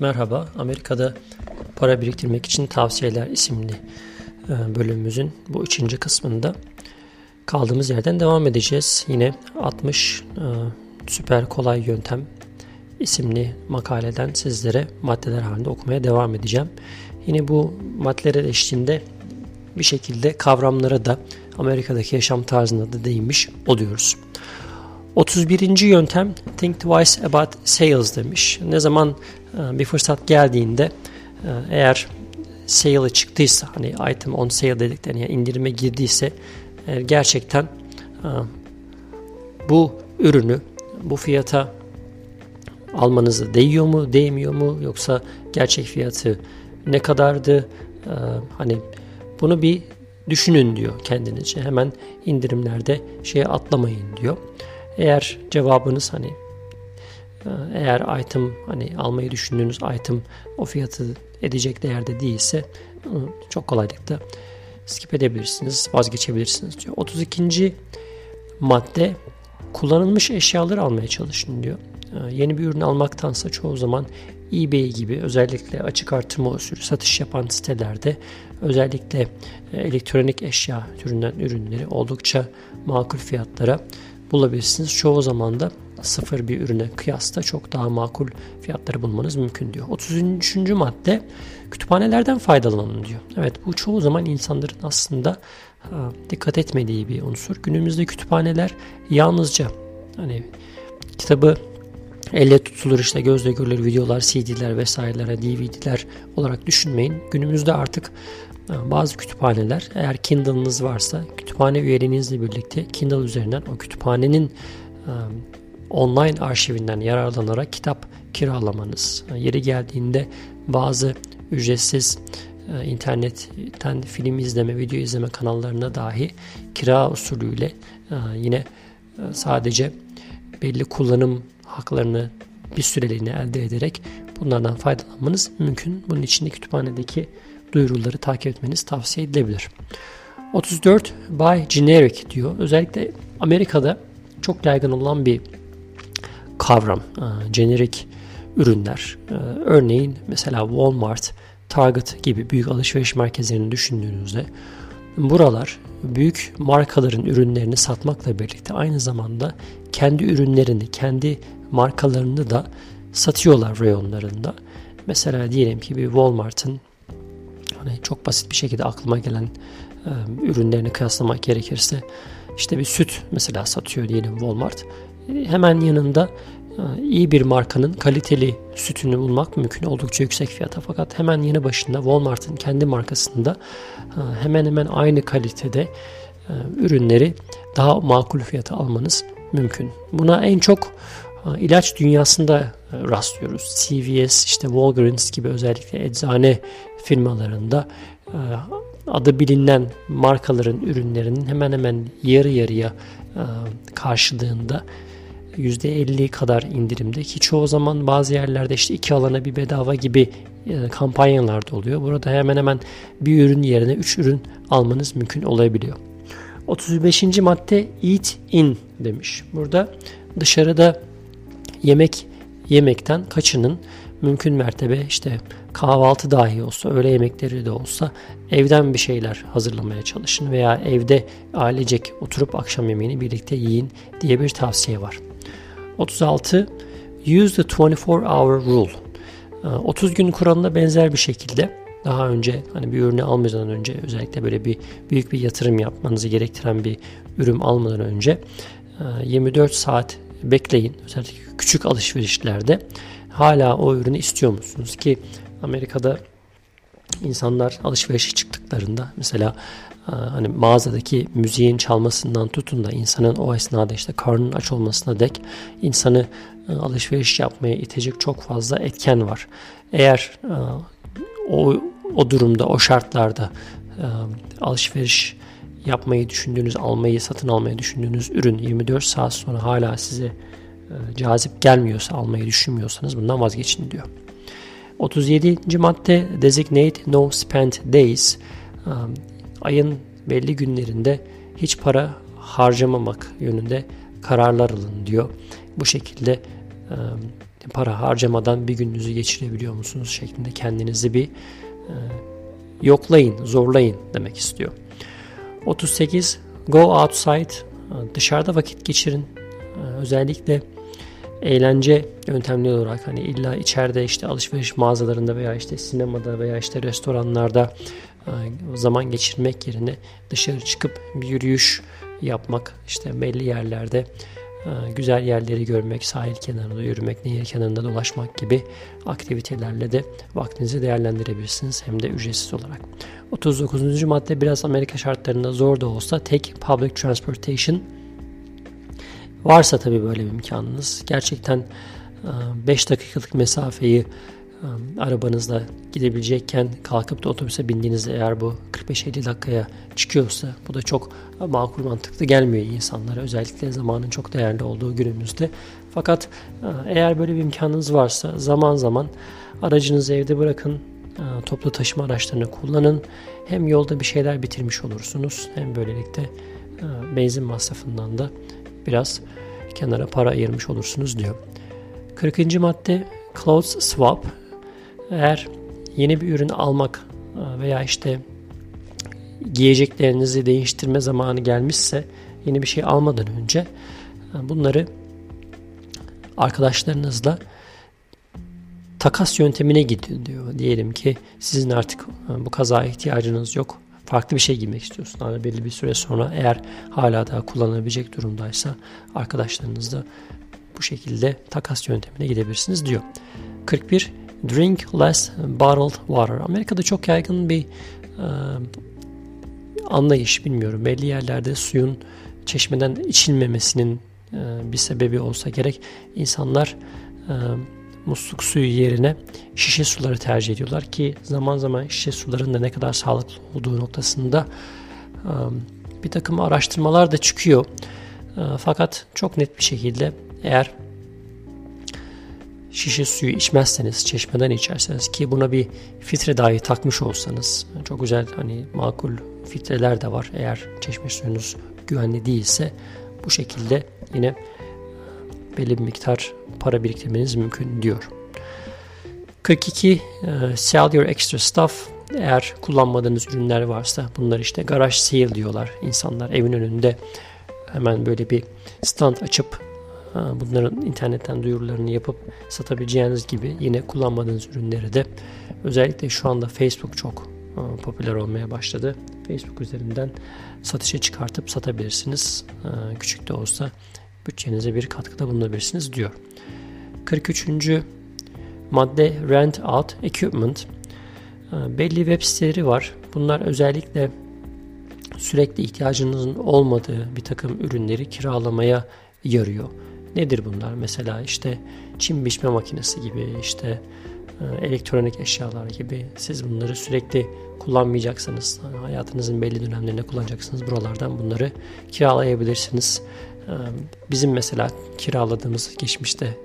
Merhaba, Amerika'da para biriktirmek için tavsiyeler isimli e, bölümümüzün bu üçüncü kısmında kaldığımız yerden devam edeceğiz. Yine 60 e, süper kolay yöntem isimli makaleden sizlere maddeler halinde okumaya devam edeceğim. Yine bu maddeler eşliğinde bir şekilde kavramlara da Amerika'daki yaşam tarzına da değinmiş oluyoruz. 31. yöntem Think Twice About Sales demiş. Ne zaman e, bir fırsat geldiğinde e, eğer sale çıktıysa hani item on sale dediklerine yani indirime girdiyse e, gerçekten bu ürünü bu fiyata almanızı değiyor mu değmiyor mu yoksa gerçek fiyatı ne kadardı hani bunu bir düşünün diyor kendinizce hemen indirimlerde şeye atlamayın diyor. Eğer cevabınız hani e, eğer item hani almayı düşündüğünüz item o fiyatı edecek değerde değilse çok kolaylıkla skip edebilirsiniz, vazgeçebilirsiniz diyor. 32. madde kullanılmış eşyaları almaya çalışın diyor. E, yeni bir ürün almaktansa çoğu zaman eBay gibi özellikle açık artırma usulü satış yapan sitelerde özellikle e, elektronik eşya türünden ürünleri oldukça makul fiyatlara bulabilirsiniz. Çoğu zaman da sıfır bir ürüne kıyasla çok daha makul fiyatları bulmanız mümkün diyor. 33. madde kütüphanelerden faydalanın diyor. Evet bu çoğu zaman insanların aslında dikkat etmediği bir unsur. Günümüzde kütüphaneler yalnızca hani kitabı elle tutulur işte gözle görülür videolar, CD'ler vesaireler, DVD'ler olarak düşünmeyin. Günümüzde artık bazı kütüphaneler eğer Kindle'ınız varsa kütüphane üyeliğinizle birlikte Kindle üzerinden o kütüphanenin online arşivinden yararlanarak kitap kiralamanız, yeri geldiğinde bazı ücretsiz internetten film izleme, video izleme kanallarına dahi kira usulüyle yine sadece belli kullanım haklarını bir süreliğine elde ederek bunlardan faydalanmanız mümkün. Bunun için de kütüphanedeki duyuruları takip etmeniz tavsiye edilebilir. 34 Buy Generic diyor. Özellikle Amerika'da çok yaygın olan bir kavram. Generic ürünler. Örneğin mesela Walmart, Target gibi büyük alışveriş merkezlerini düşündüğünüzde buralar büyük markaların ürünlerini satmakla birlikte aynı zamanda kendi ürünlerini, kendi markalarını da satıyorlar reyonlarında. Mesela diyelim ki bir Walmart'ın hani çok basit bir şekilde aklıma gelen e, ürünlerini kıyaslamak gerekirse işte bir süt mesela satıyor diyelim Walmart. E, hemen yanında e, iyi bir markanın kaliteli sütünü bulmak mümkün oldukça yüksek fiyata fakat hemen yanı başında Walmart'ın kendi markasında e, hemen hemen aynı kalitede ürünleri daha makul fiyata almanız mümkün. Buna en çok ilaç dünyasında e, rastlıyoruz. CVS, işte Walgreens gibi özellikle eczane firmalarında e, adı bilinen markaların ürünlerinin hemen hemen yarı yarıya e, karşılığında %50 kadar indirimde ki çoğu zaman bazı yerlerde işte iki alana bir bedava gibi kampanyalar da oluyor. Burada hemen hemen bir ürün yerine 3 ürün almanız mümkün olabiliyor. 35. madde eat in demiş. Burada dışarıda yemek yemekten kaçının mümkün mertebe işte kahvaltı dahi olsa, öğle yemekleri de olsa evden bir şeyler hazırlamaya çalışın veya evde ailecek oturup akşam yemeğini birlikte yiyin diye bir tavsiye var. 36 Use the 24 hour rule. 30 ee, gün kuralına benzer bir şekilde daha önce hani bir ürünü almadan önce özellikle böyle bir büyük bir yatırım yapmanızı gerektiren bir ürün almadan önce 24 e, saat bekleyin. Özellikle küçük alışverişlerde hala o ürünü istiyor musunuz ki Amerika'da insanlar alışverişe çıktıklarında mesela e, hani mağazadaki müziğin çalmasından tutun da insanın o esnada işte karnının aç olmasına dek insanı e, alışveriş yapmaya itecek çok fazla etken var. Eğer e, o o durumda o şartlarda alışveriş yapmayı düşündüğünüz, almayı, satın almayı düşündüğünüz ürün 24 saat sonra hala size e, cazip gelmiyorsa, almayı düşünmüyorsanız bundan vazgeçin diyor. 37. madde Designate No Spent Days. E, ayın belli günlerinde hiç para harcamamak yönünde kararlar alın diyor. Bu şekilde e, para harcamadan bir gününüzü geçirebiliyor musunuz şeklinde kendinizi bir yoklayın, zorlayın demek istiyor. 38 Go outside dışarıda vakit geçirin. Özellikle eğlence yöntemleri olarak hani illa içeride işte alışveriş mağazalarında veya işte sinemada veya işte restoranlarda zaman geçirmek yerine dışarı çıkıp bir yürüyüş yapmak işte belli yerlerde güzel yerleri görmek, sahil kenarında yürümek, nehir kenarında dolaşmak gibi aktivitelerle de vaktinizi değerlendirebilirsiniz hem de ücretsiz olarak. 39. madde biraz Amerika şartlarında zor da olsa take public transportation varsa tabii böyle bir imkanınız. Gerçekten 5 dakikalık mesafeyi arabanızla gidebilecekken kalkıp da otobüse bindiğinizde eğer bu 45-50 dakikaya çıkıyorsa bu da çok makul mantıklı gelmiyor insanlara özellikle zamanın çok değerli olduğu günümüzde. Fakat eğer böyle bir imkanınız varsa zaman zaman aracınızı evde bırakın toplu taşıma araçlarını kullanın. Hem yolda bir şeyler bitirmiş olursunuz hem böylelikle benzin masrafından da biraz kenara para ayırmış olursunuz diyor. 40. madde clothes swap eğer yeni bir ürün almak e, veya işte giyeceklerinizi değiştirme zamanı gelmişse yeni bir şey almadan önce e, bunları arkadaşlarınızla takas yöntemine gidin diyor. Diyelim ki sizin artık e, bu kazaya ihtiyacınız yok. Farklı bir şey giymek istiyorsun. Yani belli bir süre sonra eğer hala daha kullanabilecek durumdaysa arkadaşlarınızla bu şekilde takas yöntemine gidebilirsiniz diyor. 41 Drink less bottled water. Amerika'da çok yaygın bir e, anlayış bilmiyorum. Belli yerlerde suyun çeşmeden içilmemesinin e, bir sebebi olsa gerek. İnsanlar e, musluk suyu yerine şişe suları tercih ediyorlar ki zaman zaman şişe suların da ne kadar sağlıklı olduğu noktasında e, bir takım araştırmalar da çıkıyor. E, fakat çok net bir şekilde eğer şişe suyu içmezseniz, çeşmeden içerseniz ki buna bir filtre dahi takmış olsanız çok güzel hani makul filtreler de var. Eğer çeşme suyunuz güvenli değilse bu şekilde yine e, belli bir miktar para biriktirmeniz mümkün diyor. 42 e, sell your extra stuff eğer kullanmadığınız ürünler varsa bunlar işte garaj sale diyorlar insanlar evin önünde hemen böyle bir stand açıp bunların internetten duyurularını yapıp satabileceğiniz gibi yine kullanmadığınız ürünleri de özellikle şu anda Facebook çok popüler olmaya başladı. Facebook üzerinden satışa çıkartıp satabilirsiniz. Küçük de olsa bütçenize bir katkıda bulunabilirsiniz diyor. 43. madde rent out equipment. Belli web siteleri var. Bunlar özellikle sürekli ihtiyacınızın olmadığı bir takım ürünleri kiralamaya yarıyor. Nedir bunlar? Mesela işte çim biçme makinesi gibi işte e, elektronik eşyalar gibi siz bunları sürekli kullanmayacaksınız. Hayatınızın belli dönemlerinde kullanacaksınız. Buralardan bunları kiralayabilirsiniz. E, bizim mesela kiraladığımız geçmişte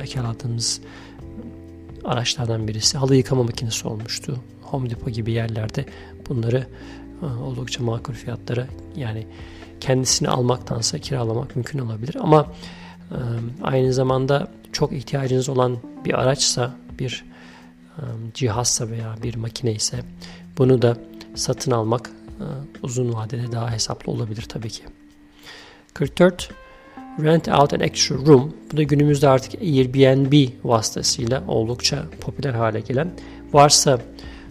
e, kiraladığımız araçlardan birisi halı yıkama makinesi olmuştu. Home Depot gibi yerlerde bunları oldukça makul fiyatlara yani kendisini almaktansa kiralamak mümkün olabilir. Ama aynı zamanda çok ihtiyacınız olan bir araçsa, bir cihazsa veya bir makine ise bunu da satın almak uzun vadede daha hesaplı olabilir tabii ki. 44 Rent out an extra room. Bu da günümüzde artık Airbnb vasıtasıyla oldukça popüler hale gelen. Varsa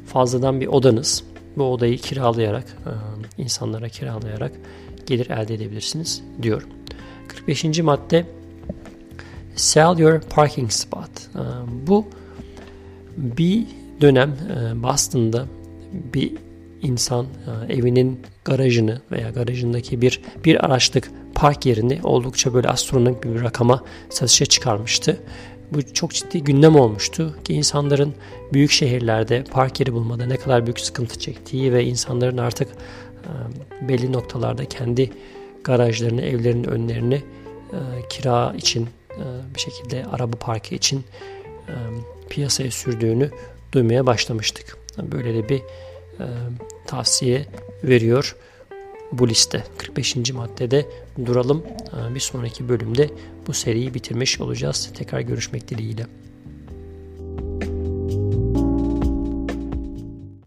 fazladan bir odanız, bu odayı kiralayarak, insanlara kiralayarak gelir elde edebilirsiniz diyor. 45. madde Sell your parking spot. Ee, bu bir dönem e, Boston'da bir insan e, evinin garajını veya garajındaki bir bir araçlık park yerini oldukça böyle astronomik bir rakama satışa çıkarmıştı. Bu çok ciddi gündem olmuştu ki insanların büyük şehirlerde park yeri bulmada ne kadar büyük sıkıntı çektiği ve insanların artık e, belli noktalarda kendi garajlarını, evlerinin önlerini kira için bir şekilde araba parkı için e, piyasaya sürdüğünü duymaya başlamıştık. Böyle de bir e, tavsiye veriyor bu liste 45. maddede duralım. Bir sonraki bölümde bu seriyi bitirmiş olacağız. Tekrar görüşmek dileğiyle.